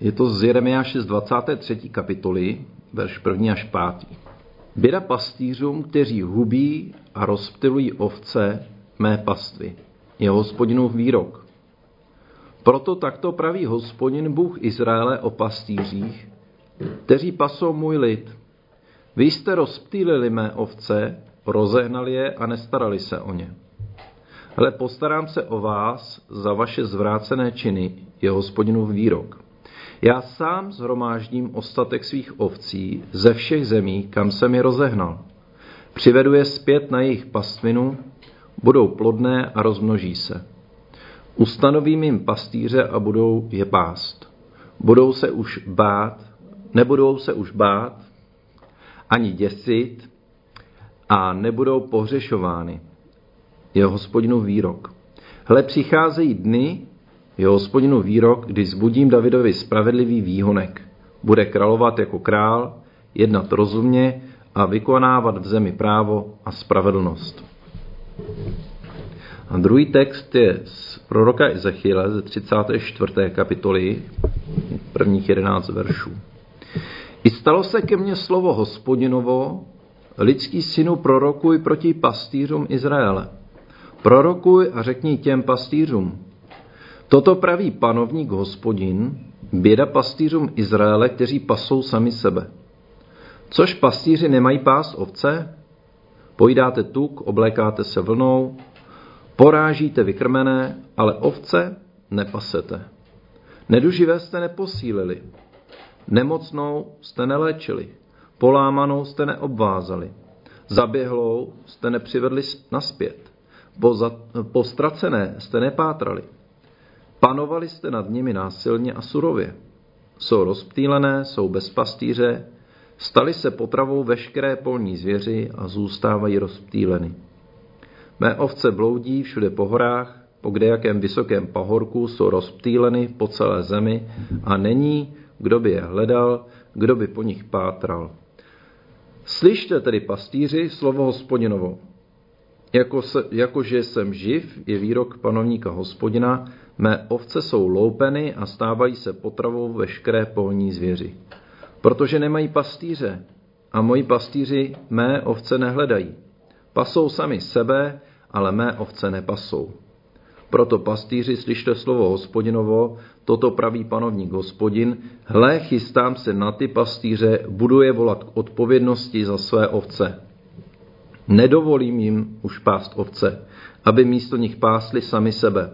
Je to z Jeremiáše z 23. kapitoly, verš 1. až 5. Běda pastýřům, kteří hubí a rozptilují ovce mé pastvy. Je hospodinův výrok. Proto takto praví hospodin Bůh Izraele o pastýřích, kteří pasou můj lid. Vy jste rozptýlili mé ovce, rozehnali je a nestarali se o ně. Ale postarám se o vás za vaše zvrácené činy, je hospodinův výrok. Já sám zhromáždím ostatek svých ovcí ze všech zemí, kam jsem je rozehnal. Přivedu je zpět na jejich pastvinu, budou plodné a rozmnoží se. Ustanovím jim pastýře a budou je pást. Budou se už bát, nebudou se už bát, ani děsit a nebudou pohřešovány. Je hospodinu výrok. Hle, přicházejí dny, je hospodinu výrok, kdy zbudím Davidovi spravedlivý výhonek. Bude královat jako král, jednat rozumně a vykonávat v zemi právo a spravedlnost. A druhý text je z proroka Ezechiele ze 34. kapitoly, prvních 11 veršů. I stalo se ke mně slovo hospodinovo, lidský synu prorokuj proti pastýřům Izraele. Prorokuj a řekni těm pastýřům, Toto praví panovník hospodin, běda pastýřům Izraele, kteří pasou sami sebe. Což pastýři nemají pás ovce? Pojídáte tuk, oblékáte se vlnou, porážíte vykrmené, ale ovce nepasete. Neduživé jste neposílili, nemocnou jste neléčili, polámanou jste neobvázali, zaběhlou jste nepřivedli naspět, po, za, po ztracené jste nepátrali, Panovali jste nad nimi násilně a surově. Jsou rozptýlené, jsou bez pastýře, stali se potravou veškeré polní zvěři a zůstávají rozptýleny. Mé ovce bloudí všude po horách, po kdejakém vysokém pahorku jsou rozptýleny po celé zemi a není, kdo by je hledal, kdo by po nich pátral. Slyšte tedy pastýři slovo hospodinovo. Jako se, jakože jsem živ, je výrok panovníka hospodina, Mé ovce jsou loupeny a stávají se potravou veškeré polní zvěři. Protože nemají pastýře a moji pastýři mé ovce nehledají. Pasou sami sebe, ale mé ovce nepasou. Proto pastýři, slyšte slovo hospodinovo, toto praví panovník hospodin, hle, chystám se na ty pastýře, budu je volat k odpovědnosti za své ovce. Nedovolím jim už pást ovce, aby místo nich pásli sami sebe.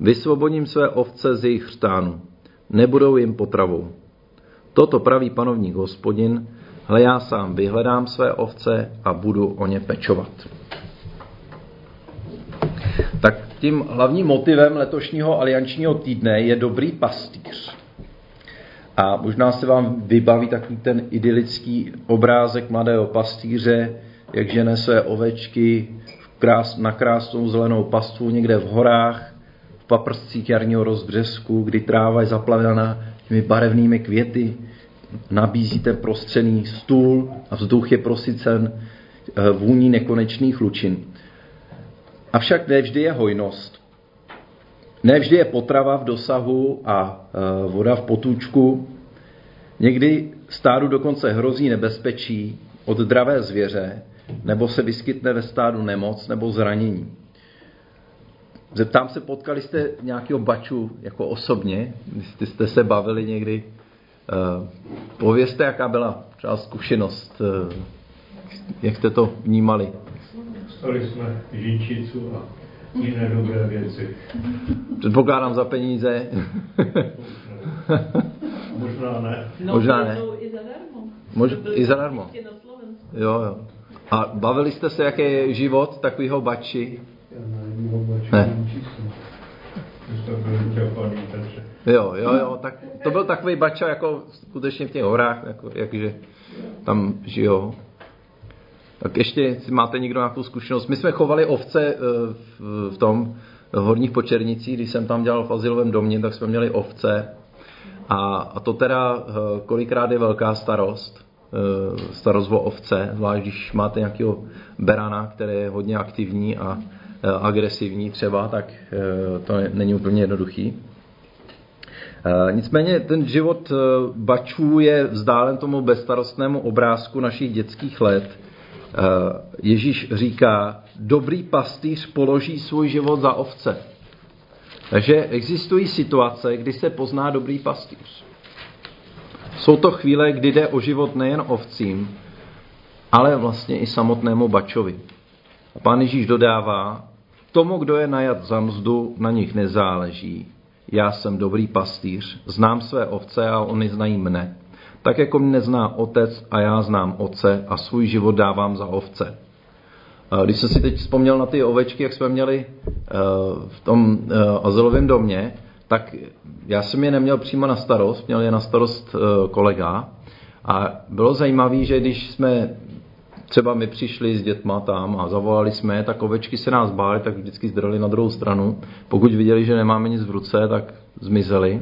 Vysvobodím své ovce z jejich chřtánu. Nebudou jim potravou. Toto praví panovník hospodin, hle já sám vyhledám své ovce a budu o ně pečovat. Tak tím hlavním motivem letošního aliančního týdne je dobrý pastýř. A možná se vám vybaví takový ten idylický obrázek mladého pastýře, jak žene své ovečky na krásnou zelenou pastvu někde v horách paprscích jarního rozbřesku, kdy tráva je zaplavena těmi barevnými květy, nabízíte prostřený stůl a vzduch je prosycen eh, vůní nekonečných lučin. Avšak nevždy je hojnost. Nevždy je potrava v dosahu a eh, voda v potůčku. Někdy stádu dokonce hrozí nebezpečí od dravé zvěře, nebo se vyskytne ve stádu nemoc nebo zranění. Zeptám se, potkali jste nějakého baču jako osobně, když jste se bavili někdy? Uh, povězte, jaká byla třeba zkušenost, uh, jak jste to vnímali? Stali jsme žíčicu a jiné dobré věci. Předpokládám za peníze. Možná ne. No, Možná ne. I zadarmo. Mož, I zadarmo. Jo, jo. A bavili jste se, jaký je život takového bači? Ne. Jo, jo, jo, tak to byl takový bača jako skutečně v těch horách, jako, jakže tam žijou. Tak ještě si máte někdo nějakou zkušenost. My jsme chovali ovce eh, v, tom v Horních Počernicích, když jsem tam dělal v asilovém domě, tak jsme měli ovce. A, a to teda eh, kolikrát je velká starost, starost o ovce, zvlášť když máte nějakého berana, který je hodně aktivní a agresivní třeba, tak to není úplně jednoduchý. Nicméně ten život bačů je vzdálen tomu bezstarostnému obrázku našich dětských let. Ježíš říká, dobrý pastýř položí svůj život za ovce. Takže existují situace, kdy se pozná dobrý pastýř. Jsou to chvíle, kdy jde o život nejen ovcím, ale vlastně i samotnému bačovi. A pán Ježíš dodává, tomu, kdo je najat za mzdu, na nich nezáleží. Já jsem dobrý pastýř, znám své ovce a oni znají mne. Tak jako mě zná otec a já znám otce a svůj život dávám za ovce. Když jsem si teď vzpomněl na ty ovečky, jak jsme měli eh, v tom eh, azylovém domě, tak já jsem je neměl přímo na starost, měl je na starost eh, kolega. A bylo zajímavé, že když jsme třeba my přišli s dětma tam a zavolali jsme, tak ovečky se nás bály, tak vždycky zdrali na druhou stranu. Pokud viděli, že nemáme nic v ruce, tak zmizeli.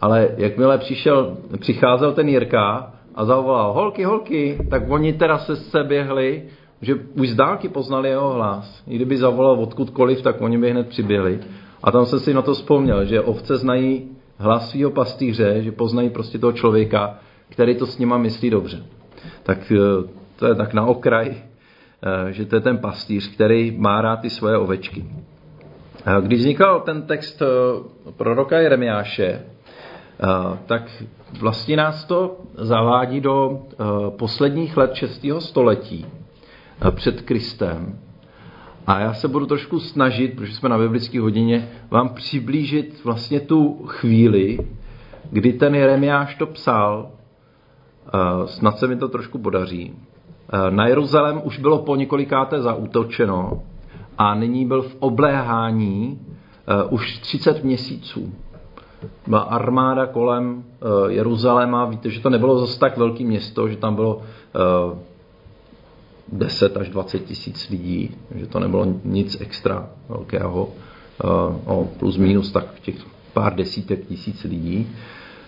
Ale jakmile přišel, přicházel ten Jirka a zavolal holky, holky, tak oni teda se seběhli že už z dálky poznali jeho hlas. I kdyby zavolal odkudkoliv, tak oni by hned přiběhli. A tam jsem si na to vzpomněl, že ovce znají hlas svého pastýře, že poznají prostě toho člověka, který to s nima myslí dobře. Tak eh, to je tak na okraj, eh, že to je ten pastýř, který má rád ty svoje ovečky. Když vznikal ten text eh, proroka Jeremiáše, tak vlastně nás to zavádí do posledních let 6. století, před Kristem. A já se budu trošku snažit, protože jsme na biblické hodině, vám přiblížit vlastně tu chvíli, kdy ten Jeremiáš to psal, snad se mi to trošku podaří. Na Jeruzalém už bylo po několikáté zautočeno a nyní byl v obléhání už 30 měsíců. Byla armáda kolem Jeruzaléma, víte, že to nebylo zase tak velké město, že tam bylo 10 až 20 tisíc lidí, že to nebylo nic extra velkého, eh, o plus minus tak těch pár desítek tisíc lidí.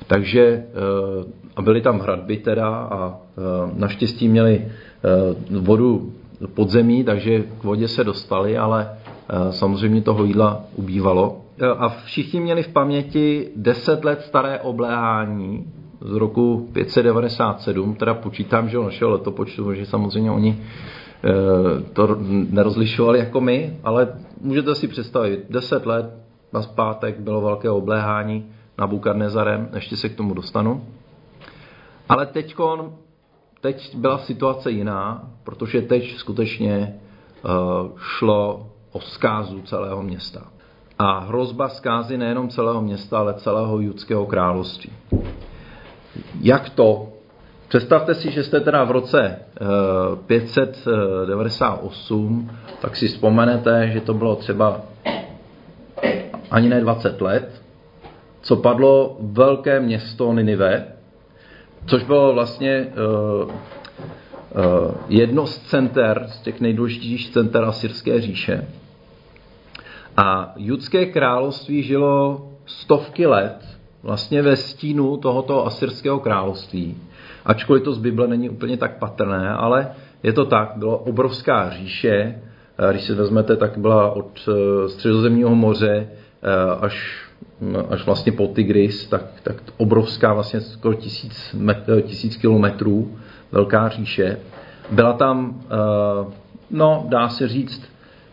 Takže eh, a byly tam hradby teda a eh, naštěstí měli vodu podzemí, takže k vodě se dostali, ale samozřejmě toho jídla ubývalo. A všichni měli v paměti deset let staré obléhání z roku 597, teda počítám, že našeho letopočtu, že samozřejmě oni eh, to nerozlišovali jako my, ale můžete si představit, 10 let na zpátek bylo velké obléhání na Bukadnezarem, ještě se k tomu dostanu. Ale teďkon, teď byla situace jiná, protože teď skutečně uh, šlo o zkázu celého města. A hrozba zkázy nejenom celého města, ale celého judského království. Jak to? Představte si, že jste teda v roce 598, eh, tak si vzpomenete, že to bylo třeba ani ne 20 let, co padlo velké město Ninive, což bylo vlastně uh, jedno z center, z těch nejdůležitějších center Asyrské říše. A judské království žilo stovky let vlastně ve stínu tohoto asyrského království. Ačkoliv to z Bible není úplně tak patrné, ale je to tak, byla obrovská říše, když si vezmete, tak byla od eh, středozemního moře eh, až, až vlastně po Tigris, tak, tak obrovská, vlastně skoro tisíc, tisíc kilometrů, velká říše. Byla tam, eh, no dá se říct,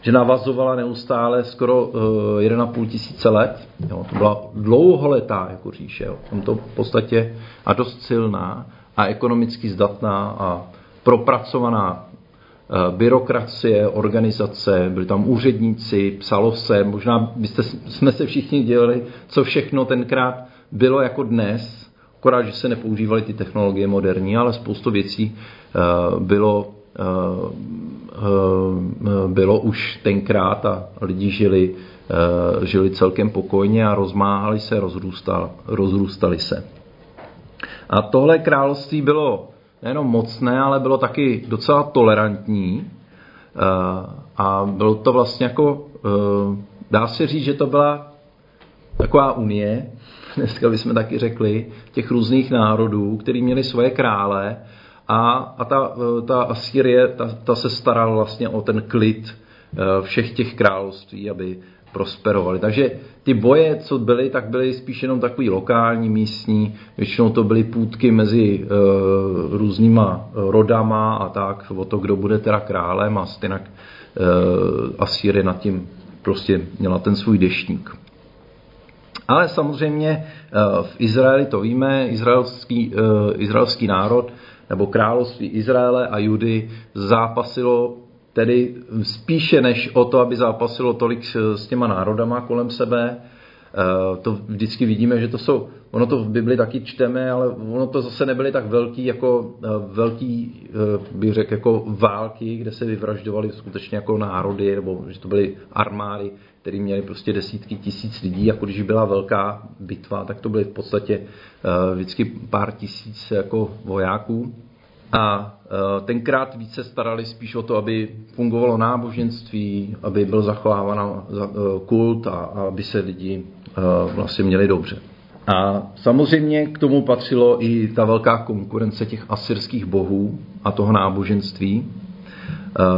že navazovala neustále skoro uh, eh, 1,5 tisíce let. Jo, to byla dlouholetá jako říše. Jo. V podstatě a dost silná a ekonomicky zdatná a propracovaná uh, byrokracie, organizace, byli tam úředníci, psalo se, možná byste, jsme se všichni dělali, co všechno tenkrát bylo jako dnes, akorát, že se nepoužívaly ty technologie moderní, ale spoustu věcí bylo Eh, eh, bylo už tenkrát a lidi žili, eh, žili celkem pokojně a rozmáhali se, rozrůstal, rozrůstali se. A tohle království bylo nejenom mocné, ale bylo taky docela tolerantní a bylo to vlastně jako, dá se říct, že to byla taková unie, dneska bychom taky řekli, těch různých národů, který měli svoje krále a, a ta, ta Asýrie, ta, ta se starala vlastně o ten klid eh, všech těch království, aby prosperovali. Takže ty boje, co byly, tak byly spíš jenom takový lokální, místní, většinou to byly půdky mezi uh, různýma rodama a tak, o to, kdo bude teda králem a stejnak uh, Asýry nad tím prostě měla ten svůj deštník. Ale samozřejmě v Izraeli to víme, izraelský, izraelský národ nebo království Izraele a Judy zápasilo tedy spíše než o to, aby zápasilo tolik s těma národama kolem sebe, eh, to vždycky vidíme, že to jsou, ono to v Bibli taky čteme, ale ono to zase nebyly tak velký, jako eh, velký, eh, bych řekl, jako války, kde se vyvražďovaly skutečně jako národy, nebo že to byly armády, které měly prostě desítky tisíc lidí, jako když byla velká bitva, tak to byly v podstatě vždycky pár tisíc jako vojáků. A e, tenkrát více starali spíš o to, aby fungovalo náboženství, aby byl zachováván e, kult a aby se lidi vlastně měli dobře. A samozřejmě k tomu patřilo i ta velká konkurence těch asyrských bohů a toho náboženství.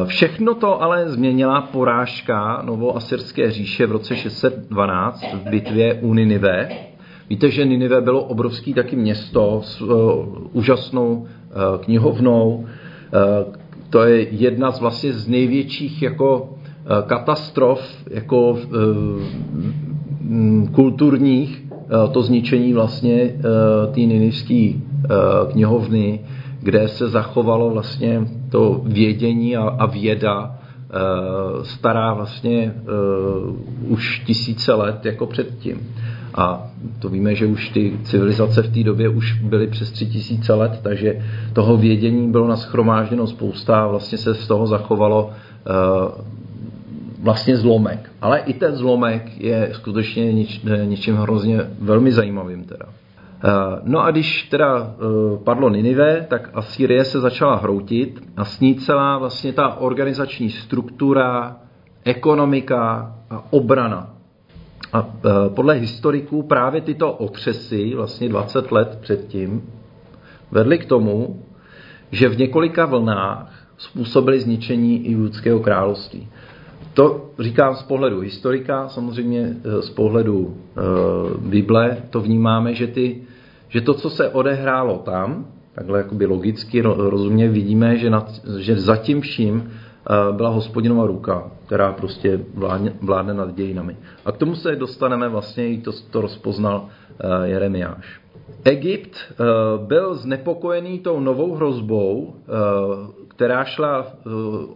Všechno to ale změnila porážka novoasyrské říše v roce 612 v bitvě u Ninive. Víte, že Ninive bylo obrovský taky město s úžasnou Eh, knihovnou. Eh, to je jedna z vlastně z největších jako eh, katastrof jako kulturních, to zničení vlastně té ninivské knihovny, kde se zachovalo vlastně to vědění a, a věda stará vlastně už tisíce let jako předtím. A to víme, že už ty civilizace v té době už byly přes tři tisíce let, takže toho vědění bylo naschromážděno spousta a vlastně se z toho zachovalo uh, vlastně zlomek. Ale i ten zlomek je skutečně nič, ničím hrozně velmi zajímavým teda. Uh, no a když teda uh, padlo Ninive, tak Asýrie se začala hroutit a s ní celá vlastně ta organizační struktura, ekonomika a obrana a e, podle historiků právě tyto otřesy, vlastně 20 let předtím, vedly k tomu, že v několika vlnách způsobily zničení i judského království. To říkám z pohledu historika, samozřejmě z pohledu e, Bible to vnímáme, že, ty, že to, co se odehrálo tam, takhle jakoby logicky, rozumně vidíme, že, nad, že za tím vším byla hospodinova ruka, která prostě vládne, vládne nad dějinami. A k tomu se dostaneme vlastně, i to, to rozpoznal eh, Jeremiáš. Egypt eh, byl znepokojený tou novou hrozbou, eh, která šla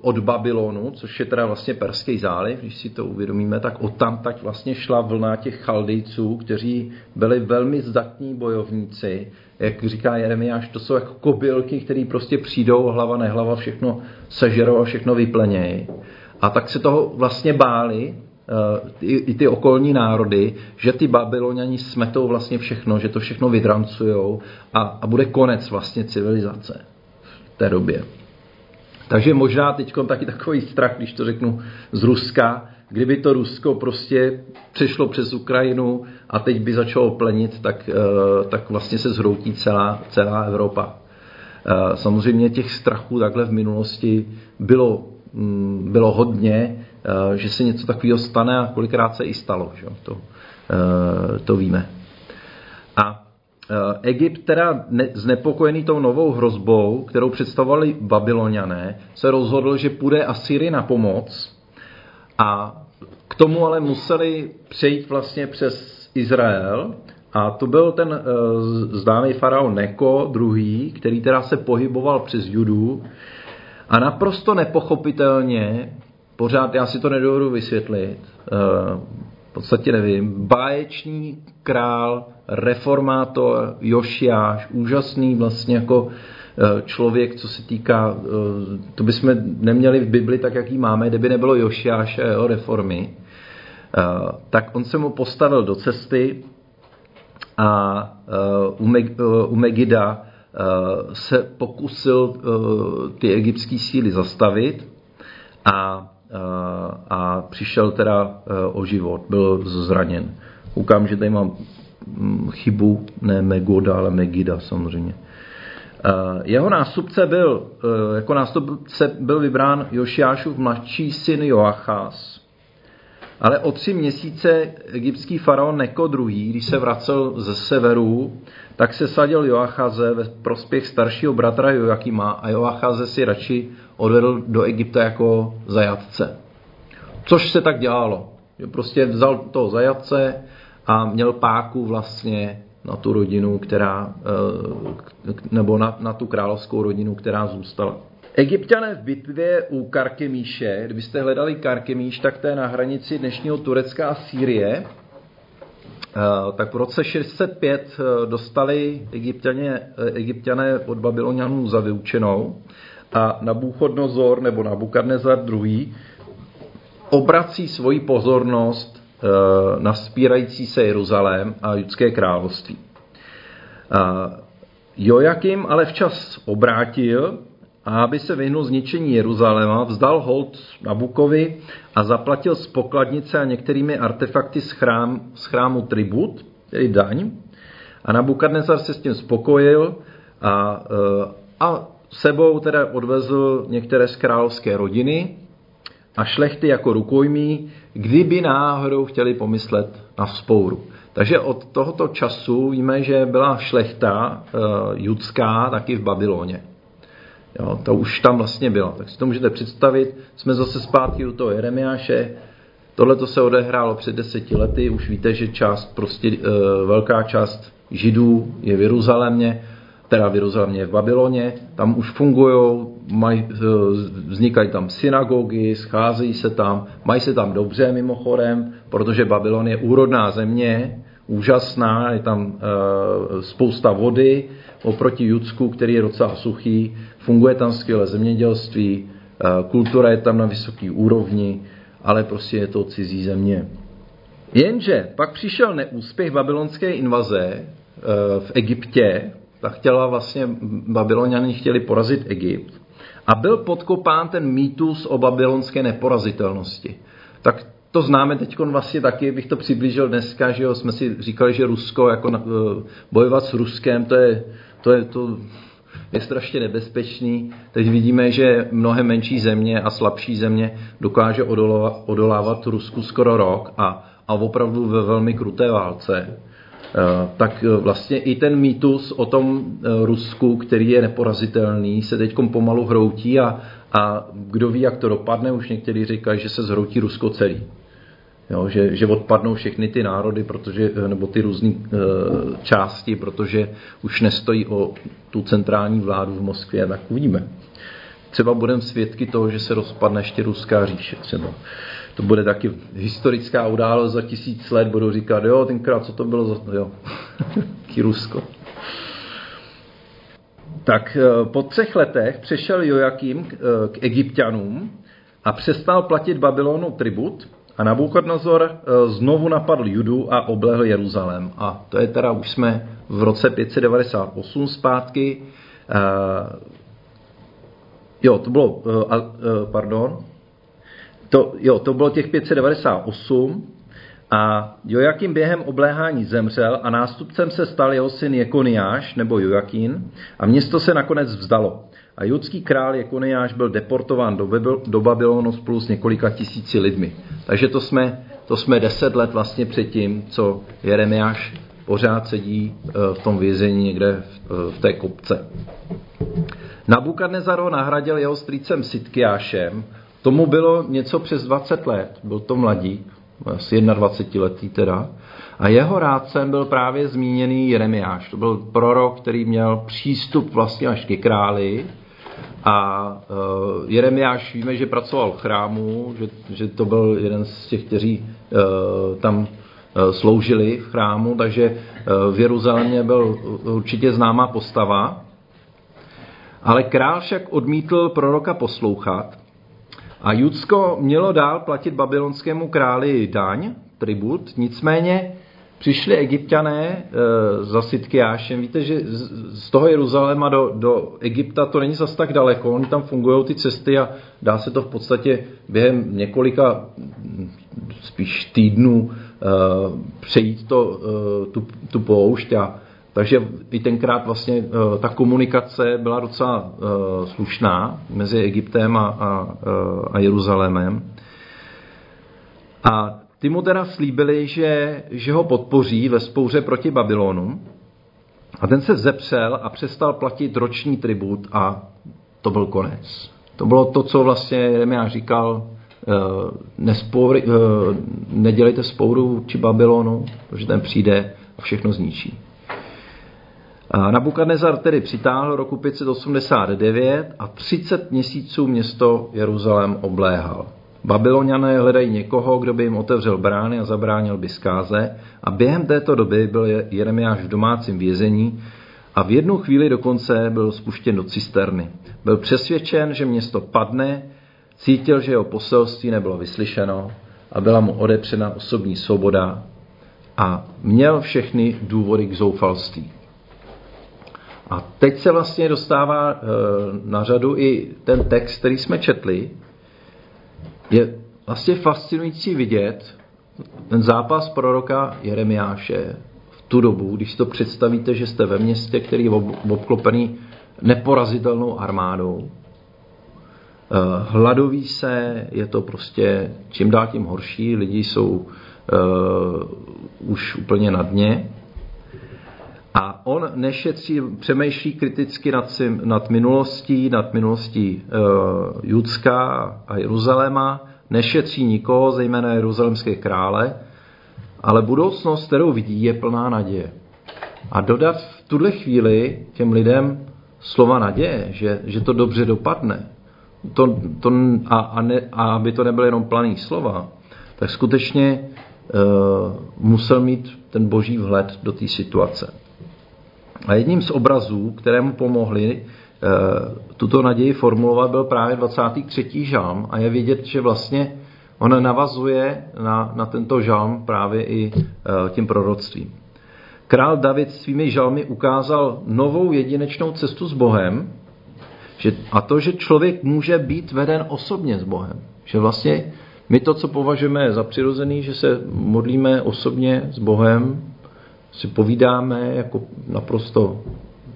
od Babylonu, což je teda vlastně Perský záliv, když si to uvědomíme, tak od tam tak vlastně šla vlna těch chaldejců, kteří byli velmi zdatní bojovníci, jak říká Jeremiáš, to jsou jako kobylky, které prostě přijdou, hlava nehlava, všechno sežerou a všechno vyplnějí. A tak se toho vlastně báli eh, i, i ty okolní národy, že ty babyloniani smetou vlastně všechno, že to všechno vydrancujou a, a bude konec vlastně civilizace v té době. Takže možná teď taky takový strach, když to řeknu z Ruska, kdyby to Rusko prostě přešlo přes Ukrajinu a teď by začalo plenit, tak, eh, tak vlastně se zhroutí celá, celá Evropa. Eh, samozřejmě těch strachů takhle v minulosti bylo, mm, bylo hodně, eh, že se něco takového stane a kolikrát se i stalo. Že? To, to víme. A Egypt teda znepokojený tou novou hrozbou, kterou představovali babyloniané, se rozhodl, že půjde Asyrii na pomoc a k tomu ale museli přejít vlastně přes Izrael a to byl ten uh, známý faraon Neko II., který teda se pohyboval přes Judu a naprosto nepochopitelně, pořád já si to nedovedu vysvětlit, uh, v podstatě nevím, báječný král, reformátor, Jošiáš, úžasný vlastně jako Eh, člověk, co se týká, eh, to bychom neměli v Bibli tak, jak ji máme, kdyby nebylo Jošiáše a jeho reformy, eh, tak on se mu postavil do cesty a u Megida se pokusil ty egyptské síly zastavit a, a přišel teda o život, byl zraněn. Koukám, že tady mám mm, chybu, ne Megoda, ale Megida samozřejmě. Eh, jeho nástupce byl, eh, jako nástupce byl vybrán Jošiášův mladší syn Joachás. Ale o tři měsíce egyptský faraon Neko II., když se vracel ze severu, tak se sadil Joachaze ve prospěch staršího bratra Joakima a Joachaze si radši odvedl do Egypta jako zajatce. Což se tak dělalo. Že prostě vzal toho zajatce a měl páku vlastně na tu rodinu, která, eh, nebo na, na tu královskou rodinu, která zůstala. Egyptiané v bitvě u Karkemíše, kdybyste hledali Karkemíš, tak to je na hranici dnešního Turecka a Sýrie, tak v roce 605 eh, dostali egyptiané, egyptiané od Babylonianů za vyučenou a Nabuchodnozor nebo Nabukadnezar II. obrací svoji pozornost Eh, na spírající se Jeruzalém a judské království. Jojakim ale včas obrátil a aby se vyhnul zničení Jeruzaléma, vzdal hold Nabukovi a zaplatil z pokladnice a některými artefakty z, chrám, z chrámu tribut, tedy daň. A Nabukadnezar se s tím spokojil a, eh, a sebou teda odvezl některé z královské rodiny a šlechty jako rukojmí, kdyby náhodou chtěli pomyslet na vzpouru. Takže od tohoto času víme, že byla šlechta e, judská taky v Babyloně. Jo, to už tam vlastně byla. Tak si to můžete představit. Jsme zase zpátky u toho Jeremiáše. Tohle to se odehrálo před deseti lety. Už víte, že část, prostě e, velká část Židů je v Jeruzalémě teda v Jeruzalémě, v Babyloně, tam už fungují, maj, eh, vznikají tam synagogy, scházejí se tam, mají se tam dobře mimochodem, protože Babylon je úrodná země, úžasná, je tam e, spousta vody oproti Judsku, který je docela suchý, funguje tam skvěle zemědělství, e, kultura je tam na vysoké úrovni, ale prostě je to cizí země. Jenže pak přišel neúspěch babylonské invaze e, v Egyptě, ta chtěla vlastně, babyloniani chtěli porazit Egypt a byl podkopán ten mýtus o babylonské neporazitelnosti. Tak to známe teď vlastně taky, bych to přiblížil dneska, že jo, jsme si říkali, že Rusko, jako eh, bojovat s Ruskem, to je, to je, to je strašně nebezpečný. Teď vidíme, že mnohem menší země a slabší země dokáže odolávat, Rusku skoro rok a, a opravdu ve velmi kruté válce. Eh, tak eh, vlastně i ten mýtus o tom eh, Rusku, který je neporazitelný, se teď pomalu hroutí a, a kdo ví, jak to dopadne, už někteří říkají, že se zhroutí Rusko celý. Jo, že, že odpadnou všechny ty národy, protože, nebo ty různé e, části, protože už nestojí o tu centrální vládu v Moskvě, tak uvidíme. Třeba budeme svědky toho, že se rozpadne ještě ruská říše třeba to bude taky historická událost za tisíc let, budou říkat, jo, tenkrát, co to bylo za, jo, Rusko. Tak eh, po třech letech přešel Joachim k, eh, k egyptianům a přestal platit Babylonu tribut a Nabuchodnozor eh, znovu napadl Judu a oblehl Jeruzalém. A to je teda, už jsme v roce 598 zpátky. Jo, to bylo, pardon, to, jo, to bylo těch 598 a Jojakým během obléhání zemřel a nástupcem se stal jeho syn Jekoniáš nebo Jojakín a město se nakonec vzdalo. A judský král Jekoniáš byl deportován do, do Babylonu spolu s několika tisíci lidmi. Takže to jsme, to jsme deset let vlastně předtím, co Jeremiáš pořád sedí eh, v tom vězení někde v té kopce. Nabukadnezar ho nahradil jeho strýcem Sitkiášem Tomu bylo něco přes 20 let, byl to mladík, asi 21 letý teda. A jeho rádcem byl právě zmíněný Jeremiáš. To byl prorok, který měl přístup vlastně až ke králi. A uh, Jeremiáš víme, že pracoval v chrámu, že, že to byl jeden z těch, kteří uh, tam uh, sloužili v chrámu, takže uh, v Jeruzalémě byl určitě známá postava. Ale král však odmítl proroka poslouchat a Judsko mělo dál platit babylonskému králi daň, tribut, nicméně přišli egyptiané e, za Sitkiášem. Víte, že z toho Jeruzaléma do, do Egypta to není zas tak daleko, oni tam fungují ty cesty a dá se to v podstatě během několika spíš týdnů e, přejít to, e, tu, tu poušť a takže i tenkrát vlastně eh, ta komunikace byla docela eh, slušná mezi Egyptem a, a, eh, a Jeruzalémem. A ty mu teda slíbili, že, že ho podpoří ve spouře proti Babylonu. A ten se zepřel a přestal platit roční tribut a to byl konec. To bylo to, co vlastně Jeremiáš říkal, eh, nespor, eh, nedělejte spouru či Babylonu, protože ten přijde a všechno zničí. Nabukadnezar tedy přitáhl roku 589 a 30 měsíců město Jeruzalém obléhal. Babyloniané hledají někoho, kdo by jim otevřel brány a zabránil by zkáze a během této doby byl Jeremiáš v domácím vězení a v jednu chvíli dokonce byl spuštěn do cisterny. Byl přesvědčen, že město padne, cítil, že jeho poselství nebylo vyslyšeno a byla mu odepřena osobní svoboda a měl všechny důvody k zoufalství. A teď se vlastně dostává eh, na řadu i ten text, který jsme četli. Je vlastně fascinující vidět ten zápas proroka Jeremiáše v tu dobu, když si to představíte, že jste ve městě, který je obklopený neporazitelnou armádou. Eh, hladoví se, je to prostě čím dál tím horší, lidi jsou uh, už úplně na dně. A on nešetří, přemýšlí kriticky nad, nad minulostí, nad minulostí e, Judská a Jeruzaléma, nešetří nikoho, zejména jeruzalemské krále, ale budoucnost, kterou vidí, je plná naděje. A dodat v tuhle chvíli těm lidem slova naděje, že, že to dobře dopadne, to, to, a, a, ne, a aby to nebyly jenom planý slova, tak skutečně e, musel mít ten boží vhled do té situace. A jedním z obrazů, kterému pomohli eh, tuto naději formulovat, byl právě 23. žalm a je vidět, že vlastně on navazuje na, na tento žalm právě i eh, tím proroctvím. Král David svými žalmy ukázal novou jedinečnou cestu s Bohem že, a to, že člověk může být veden osobně s Bohem. Že vlastně my to, co považujeme za přirozený, že se modlíme osobně s Bohem, si povídáme jako naprosto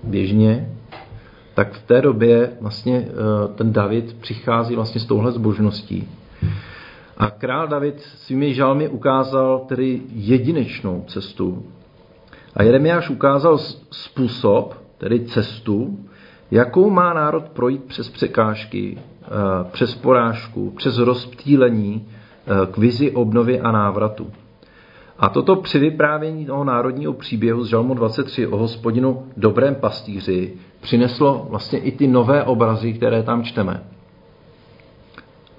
běžně, tak v té době vlastně eh, ten David přichází vlastně s touhle zbožností. A král David svými žalmy ukázal tedy jedinečnou cestu. A Jeremiáš ukázal způsob, tedy cestu, jakou má národ projít přes překážky, eh, přes porážku, přes rozptýlení eh, k vizi obnovy a návratu. A toto při vyprávění toho národního příběhu z Žalmu 23 o hospodinu dobrém pastýři přineslo vlastně i ty nové obrazy, které tam čteme.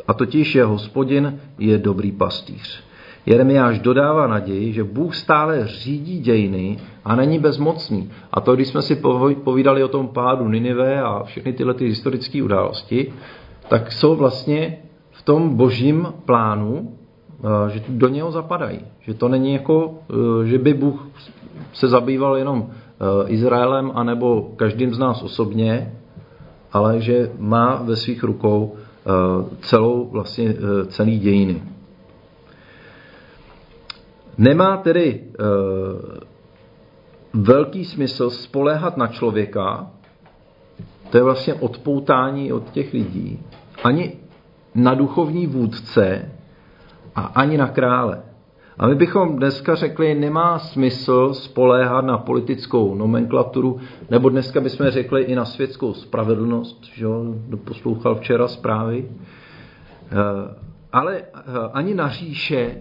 A totiž je hospodin je dobrý pastýř. Jeremiáš dodává naději, že Bůh stále řídí dějiny a není bezmocný. A to, když jsme si povídali o tom pádu Ninive a všechny tyhle ty historické události, tak jsou vlastně v tom božím plánu že do něho zapadají. Že to není jako, eh, že by Bůh se zabýval jenom eh, Izraelem anebo každým z nás osobně, ale že má ve svých rukou celou vlastně celý dějiny. Nemá tedy velký smysl spoléhat na člověka, to je vlastně odpoutání od těch lidí, ani na duchovní vůdce, a ani na krále. A my bychom dneska řekli, nemá smysl spoléhat na politickou nomenklaturu, nebo dneska bychom řekli i na světskou spravedlnost, že poslouchal včera zprávy, eh, ale eh, ani na říše,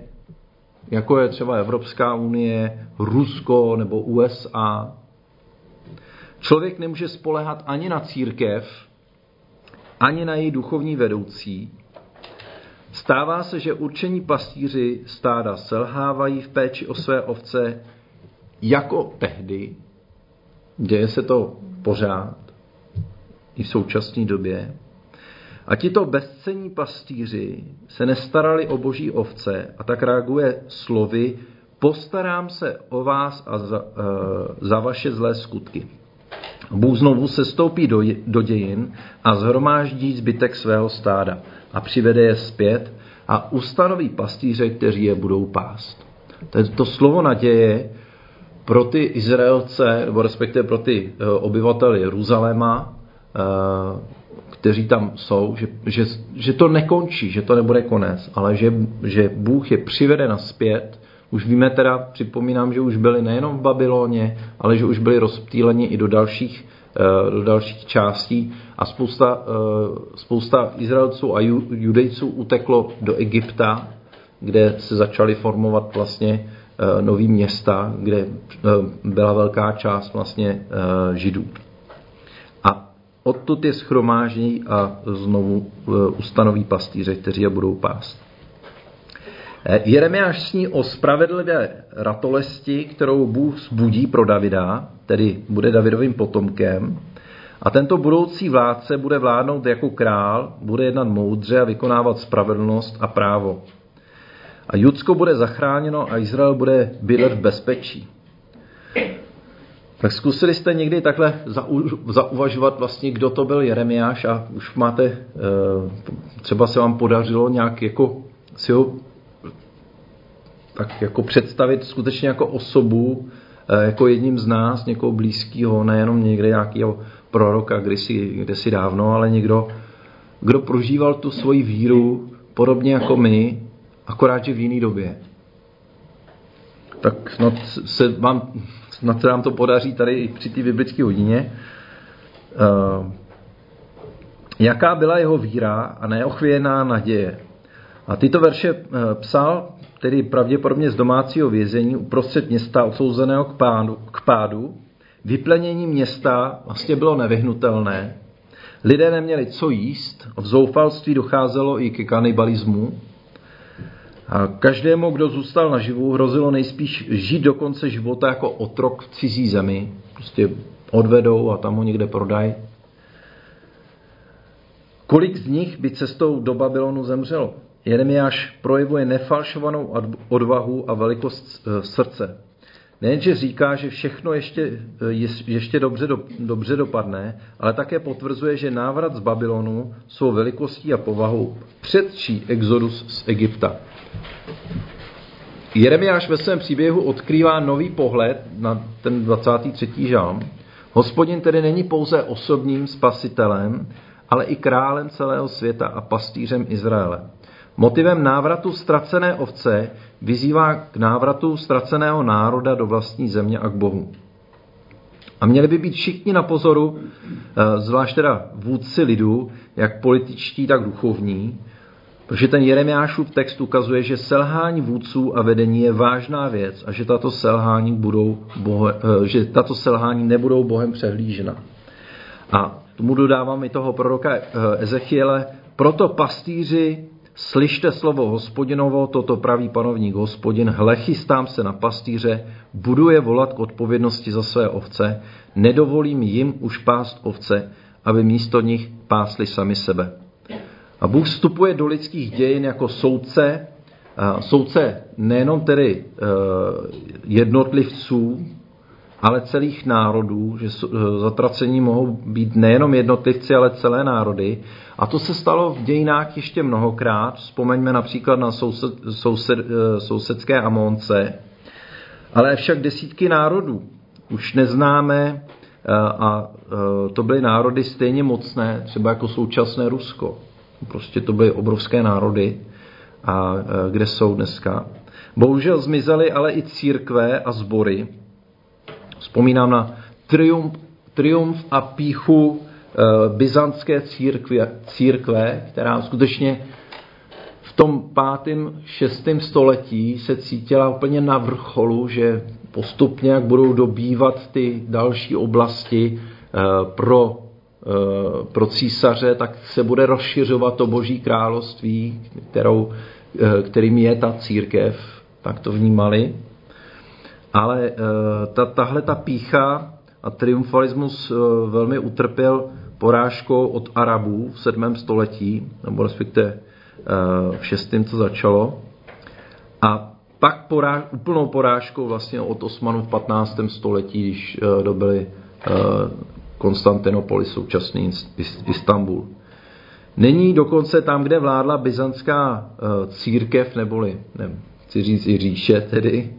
jako je třeba Evropská unie, Rusko nebo USA. Člověk nemůže spolehat ani na církev, ani na její duchovní vedoucí, Stává se, že určení pastýři stáda selhávají v péči o své ovce jako tehdy. Děje se to pořád i v současné době. A tito bezcení pastýři se nestarali o boží ovce a tak reaguje slovy postarám se o vás a za, e, za vaše zlé skutky. Bůh znovu se stoupí do, do dějin a zhromáždí zbytek svého stáda a přivede je zpět a ustanoví pastýře, kteří je budou pást. To, slovo naděje pro ty Izraelce, nebo respektive pro ty eh, obyvatele Jeruzaléma, eh, kteří tam jsou, že, že, že to nekončí, že to nebude konec, ale že, že Bůh je přivede naspět. Už víme teda, připomínám, že už byli nejenom v Babyloně, ale že už byli rozptýleni i do dalších, do dalších částí a spousta, eh, spousta Izraelců a Judejců uteklo do Egypta, kde se začaly formovat vlastně eh, nový města, kde byla velká část vlastně Židů. Odtud je schromáží a znovu ustanoví pastýře, kteří je budou pást. E, Jeremiáš sní o spravedlivé ratolesti, kterou Bůh zbudí pro Davida, tedy bude Davidovým potomkem. A tento budoucí vládce bude vládnout jako král, bude jednat moudře a vykonávat spravedlnost a právo. A Judsko bude zachráněno a Izrael bude bydlet v bezpečí. Tak zkusili jste někdy takhle zauvažovat vlastně, kdo to byl Jeremiáš a už máte, eh, třeba se vám podařilo nějak jako si ho tak jako představit skutečně jako osobu, eh, jako jedním z nás, někoho blízkého, nejenom někde nějakého proroka kdysi, kdysi dávno, ale někdo, kdo prožíval tu svoji víru podobně jako my, akorát, že v jiné době. Tak snad se vám snad se nám to podaří tady i při té biblické hodině. Uh, jaká byla jeho víra a neochvějená naděje. A tyto verše uh, psal tedy pravděpodobně z domácího vězení uprostřed města odsouzeného k pádu, k pádu. Vyplenění města vlastně bylo nevyhnutelné. Lidé neměli co jíst, v zoufalství docházelo i ke kanibalismu. A každému, kdo zůstal naživu, hrozilo nejspíš žít do konce života jako otrok v cizí zemi. Prostě odvedou a tam ho někde prodají. Kolik z nich by cestou do Babylonu zemřelo? Jeremiáš projevuje nefalšovanou odvahu a velikost e, srdce. Nejenže říká, že všechno ještě, e, ještě dobře, do, dobře dopadne, ale také potvrzuje, že návrat z Babylonu svou velikostí a povahou předčí exodus z Egypta. Jeremiáš ve svém příběhu odkrývá nový pohled na ten 23. žalm. Hospodin tedy není pouze osobním spasitelem, ale i králem celého světa a pastýřem Izraele. Motivem návratu ztracené ovce vyzývá k návratu ztraceného národa do vlastní země a k Bohu. A měli by být všichni na pozoru, eh, zvlášť teda vůdci lidu, jak političtí, tak duchovní, Protože ten Jeremiášův text ukazuje, že selhání vůdců a vedení je vážná věc a že tato selhání, budou bohe, eh, že tato selhání nebudou Bohem přehlížena. A tomu dodávám i toho proroka eh, Ezechiele, proto pastýři, slyšte slovo hospodinovo, toto praví panovník hospodin, hle chystám se na pastýře, budu je volat k odpovědnosti za své ovce, nedovolím jim už pást ovce, aby místo nich pásli sami sebe. A Bůh vstupuje do lidských dějin jako soudce, soudce nejenom tedy e, jednotlivců, ale celých národů, že e, zatracení mohou být nejenom jednotlivci, ale celé národy. A to se stalo v dějinách ještě mnohokrát. Vzpomeňme například na soused, soused, e, sousedské Amonce, ale však desítky národů už neznáme a to byly národy stejně mocné, třeba jako současné Rusko. Prostě to byly obrovské národy, a kde jsou dneska. Bohužel zmizely ale i církve a sbory. Vzpomínám na triumf, triumf a píchu e, byzantské církve, církve, která skutečně v tom pátém, šestém století se cítila úplně na vrcholu, že postupně, jak budou dobývat ty další oblasti e, pro Eh, pro císaře, tak se bude rozšiřovat to boží království, kterou, eh, kterým je ta církev, tak to vnímali. Ale eh, ta, tahle ta pícha a triumfalismus velmi utrpěl porážkou od Arabů v 7. století, nebo respektive v 6. to začalo. A pak poráž, úplnou porážkou vlastně od Osmanů v 15. století, když dobili Konstantinopol, současný Istanbul. Není dokonce tam, kde vládla byzantská eh, církev, neboli, nevím, chci říct i říše tedy,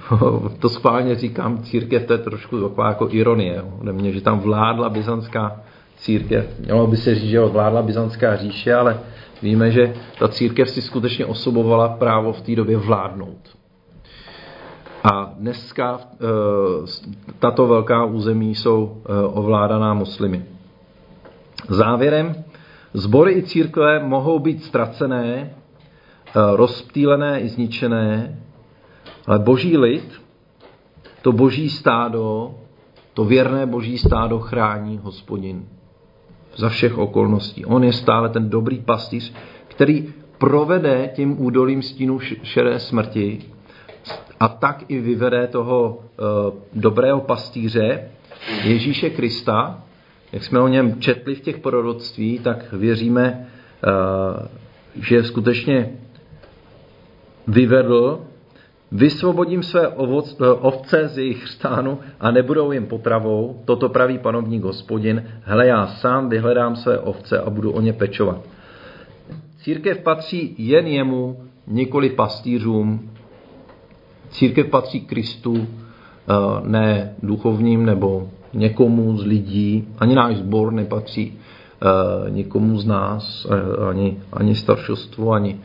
to schválně říkám církev, to je trošku taková jako ironie ode mě, že tam vládla byzantská církev. Mělo by se říct, že vládla Byzantská říše, ale víme, že ta církev si skutečně osobovala právo v té době vládnout. A dneska eh, tato velká území jsou eh, ovládaná muslimy. Závěrem, sbory i církve mohou být ztracené, eh, rozptýlené i zničené, ale boží lid, to boží stádo, to věrné boží stádo chrání hospodin za všech okolností. On je stále ten dobrý pastýř, který provede tím údolím stínu šedé smrti a tak i vyvede toho uh, dobrého pastýře Ježíše Krista. Jak jsme o něm četli v těch proroctví, tak věříme, uh, že skutečně vyvedl Vysvobodím své ovoc, eh, ovce z jejich stánu a nebudou jim potravou, toto praví panovník hospodin, hle já sám vyhledám své ovce a budu o ně pečovat. Církev patří jen jemu, nikoli pastýřům. Církev patří Kristu, eh, ne duchovním nebo někomu z lidí. Ani náš sbor nepatří eh, nikomu z nás, ani, ani staršostvu, ani,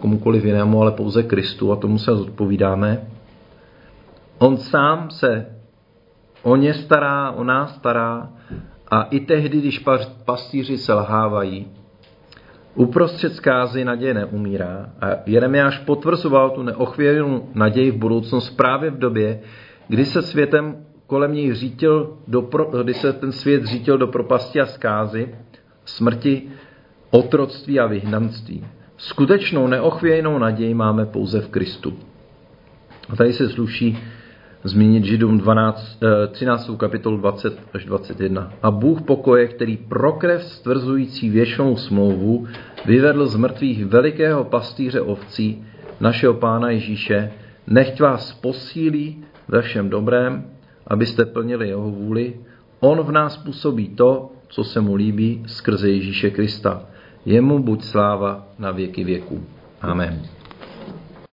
komukoliv jinému, ale pouze Kristu a tomu se zodpovídáme. On sám se o ně stará, o nás stará a i tehdy, když pastýři selhávají, uprostřed zkázy naděje neumírá a Jeremiáš potvrzoval tu neochvěrnou naději v budoucnost právě v době, kdy se světem kolem něj řítil do pro, kdy se ten svět řítil do propasti a zkázy, smrti, otroctví a vyhnanství. Skutečnou neochvějnou naději máme pouze v Kristu. A tady se sluší zmínit Židům 12, 13. kapitolu 20 až 21. A Bůh pokoje, který pro krev stvrzující věčnou smlouvu vyvedl z mrtvých velikého pastýře ovcí, našeho Pána Ježíše, nechť vás posílí ve všem dobrém, abyste plnili jeho vůli. On v nás působí to, co se mu líbí skrze Ježíše Krista Jemu buď sláva na věky věků. Amen.